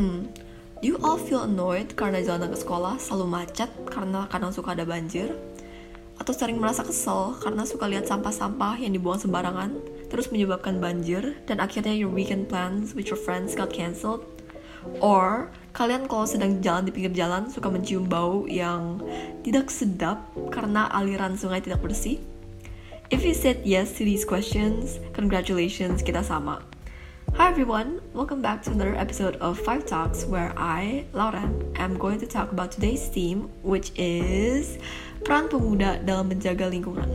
Hmm, do you all feel annoyed karena jalan ke sekolah selalu macet karena kadang suka ada banjir? Atau sering merasa kesel karena suka lihat sampah-sampah yang dibuang sembarangan, terus menyebabkan banjir, dan akhirnya your weekend plans with your friends got cancelled? Or, kalian kalau sedang jalan di pinggir jalan suka mencium bau yang tidak sedap karena aliran sungai tidak bersih? If you said yes to these questions, congratulations, kita sama. Hi everyone, welcome back to another episode of Five Talks where I, Lauren, am going to talk about today's theme which is peran pemuda dalam menjaga lingkungan.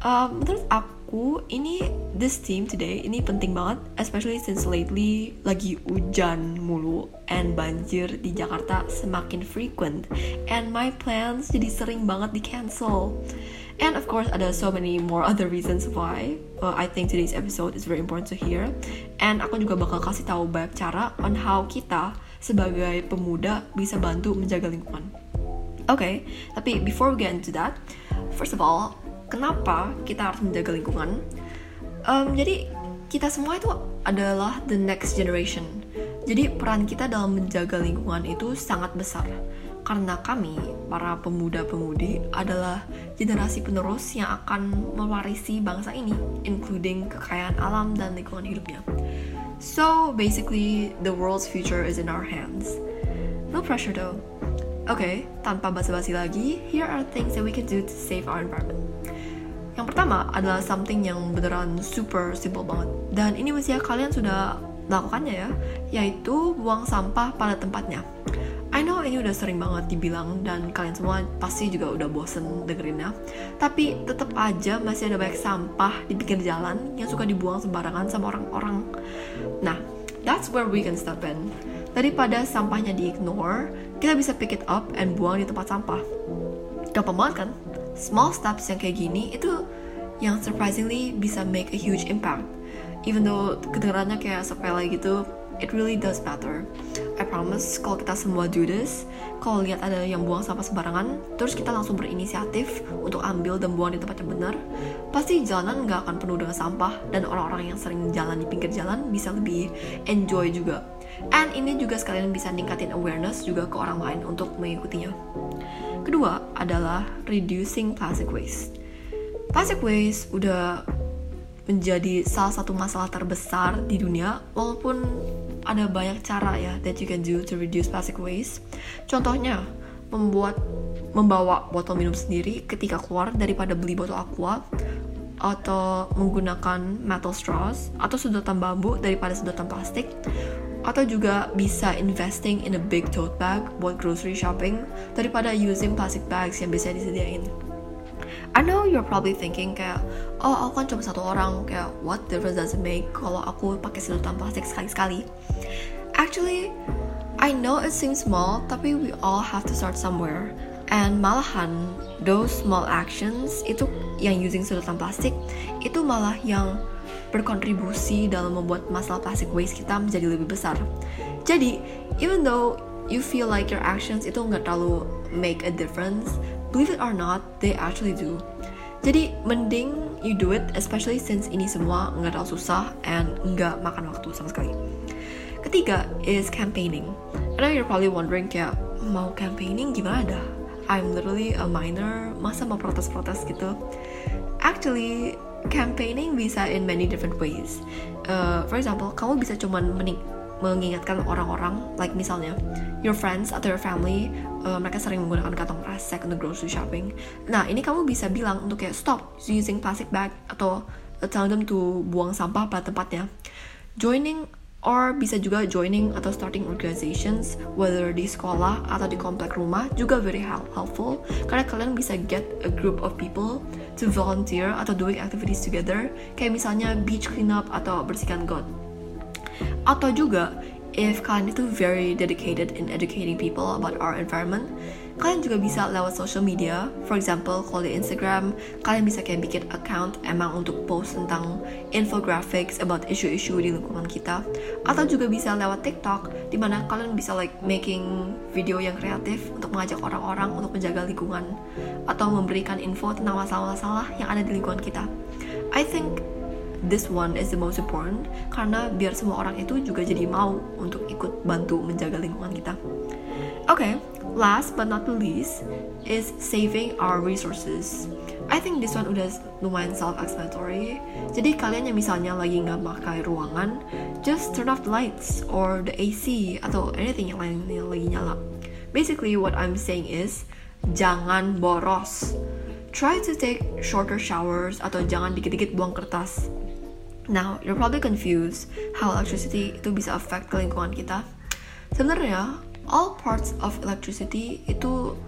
Um, menurut aku ini this theme today ini penting banget, especially since lately lagi hujan mulu and banjir di Jakarta semakin frequent and my plans jadi sering banget di cancel. And of course, ada so many more other reasons why uh, I think today's episode is very important to hear. And aku juga bakal kasih tahu banyak cara on how kita sebagai pemuda bisa bantu menjaga lingkungan. Oke, okay, tapi before we get into that, first of all, kenapa kita harus menjaga lingkungan? Um, jadi kita semua itu adalah the next generation. Jadi peran kita dalam menjaga lingkungan itu sangat besar karena kami, para pemuda-pemudi, adalah generasi penerus yang akan mewarisi bangsa ini, including kekayaan alam dan lingkungan hidupnya. So, basically, the world's future is in our hands. No pressure though. Okay, tanpa basa-basi lagi, here are things that we can do to save our environment. Yang pertama adalah something yang beneran super simple banget. Dan ini mestinya kalian sudah melakukannya ya, yaitu buang sampah pada tempatnya. Ini udah sering banget dibilang dan kalian semua pasti juga udah bosen dengerinnya. Tapi tetap aja masih ada banyak sampah di pinggir jalan yang suka dibuang sembarangan sama orang-orang. Nah, that's where we can step in. Daripada sampahnya di-ignore, kita bisa pick it up and buang di tempat sampah. Gampang banget kan? Small steps yang kayak gini itu yang surprisingly bisa make a huge impact. Even though kedengarannya kayak sepele gitu, it really does matter. I promise kalau kita semua do this, kalau lihat ada yang buang sampah sembarangan, terus kita langsung berinisiatif untuk ambil dan buang di tempat yang benar, pasti jalanan nggak akan penuh dengan sampah dan orang-orang yang sering jalan di pinggir jalan bisa lebih enjoy juga. And ini juga sekalian bisa ningkatin awareness juga ke orang lain untuk mengikutinya. Kedua adalah reducing plastic waste. Plastic waste udah menjadi salah satu masalah terbesar di dunia walaupun ada banyak cara ya that you can do to reduce plastic waste. Contohnya, membuat membawa botol minum sendiri ketika keluar daripada beli botol aqua atau menggunakan metal straws atau sedotan bambu daripada sedotan plastik atau juga bisa investing in a big tote bag buat grocery shopping daripada using plastic bags yang bisa disediain. I know you're probably thinking kayak, oh aku kan cuma satu orang, kayak what difference does it make kalau aku pakai sedotan plastik sekali-sekali? Actually, I know it seems small, tapi we all have to start somewhere. And malahan, those small actions itu yang using sedotan plastik, itu malah yang berkontribusi dalam membuat masalah plastic waste kita menjadi lebih besar. Jadi, even though you feel like your actions itu nggak terlalu make a difference, believe it or not, they actually do. Jadi mending you do it, especially since ini semua nggak terlalu susah and nggak makan waktu sama sekali. Ketiga is campaigning. I know you're probably wondering kayak mau campaigning gimana dah? I'm literally a minor, masa mau protes-protes gitu? Actually, campaigning bisa in many different ways. Uh, for example, kamu bisa cuman menik mengingatkan orang-orang, like misalnya your friends atau your family, uh, mereka sering menggunakan kantong kresek untuk grocery shopping. Nah, ini kamu bisa bilang untuk kayak stop using plastic bag atau uh, tell them to buang sampah pada tempatnya. Joining or bisa juga joining atau starting organizations whether di sekolah atau di komplek rumah juga very helpful karena kalian bisa get a group of people to volunteer atau doing activities together kayak misalnya beach cleanup atau bersihkan got atau juga if kalian itu very dedicated in educating people about our environment, kalian juga bisa lewat social media. For example, kalau di Instagram, kalian bisa kayak bikin account emang untuk post tentang infographics about isu-isu di lingkungan kita. Atau juga bisa lewat TikTok, di mana kalian bisa like making video yang kreatif untuk mengajak orang-orang untuk menjaga lingkungan atau memberikan info tentang masalah-masalah yang ada di lingkungan kita. I think this one is the most important karena biar semua orang itu juga jadi mau untuk ikut bantu menjaga lingkungan kita. Oke, okay, last but not least is saving our resources. I think this one udah lumayan self-explanatory. Jadi kalian yang misalnya lagi nggak pakai ruangan, just turn off the lights or the AC atau anything yang lain yang lagi nyala. Basically what I'm saying is jangan boros try to take shorter showers atau jangan dikit-dikit buang kertas. Now, you're probably confused how electricity itu bisa affect ke lingkungan kita. Sebenarnya, all parts of electricity itu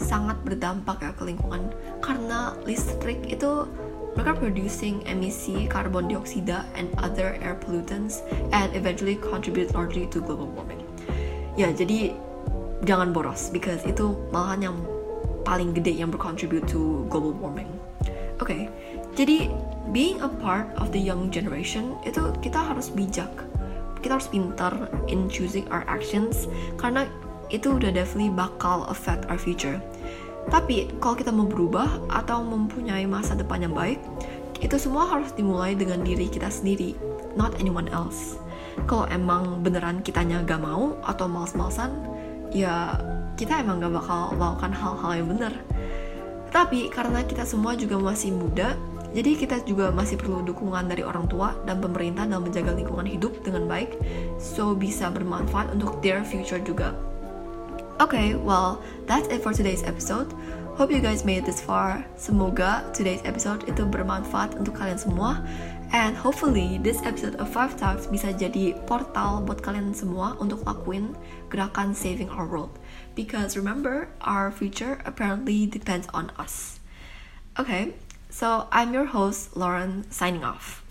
sangat berdampak ya ke lingkungan karena listrik itu mereka producing emisi karbon dioksida and other air pollutants and eventually contribute largely to global warming. Ya, jadi jangan boros because itu malahan yang paling gede yang bercontribute to global warming. Oke, okay, jadi being a part of the young generation itu kita harus bijak, kita harus pintar in choosing our actions karena itu udah definitely bakal affect our future. Tapi kalau kita mau berubah atau mempunyai masa depan yang baik, itu semua harus dimulai dengan diri kita sendiri, not anyone else. Kalau emang beneran kitanya gak mau atau males-malesan, ya kita emang gak bakal melakukan hal-hal yang benar. Tapi karena kita semua juga masih muda, jadi kita juga masih perlu dukungan dari orang tua dan pemerintah dalam menjaga lingkungan hidup dengan baik, so bisa bermanfaat untuk their future juga. Okay, well, that's it for today's episode. Hope you guys made it this far. Semoga today's episode itu bermanfaat untuk kalian semua. And hopefully this episode of Five Talks bisa jadi portal buat kalian semua untuk lakuin gerakan saving our world. Because remember, our future apparently depends on us. Okay, so I'm your host, Lauren, signing off.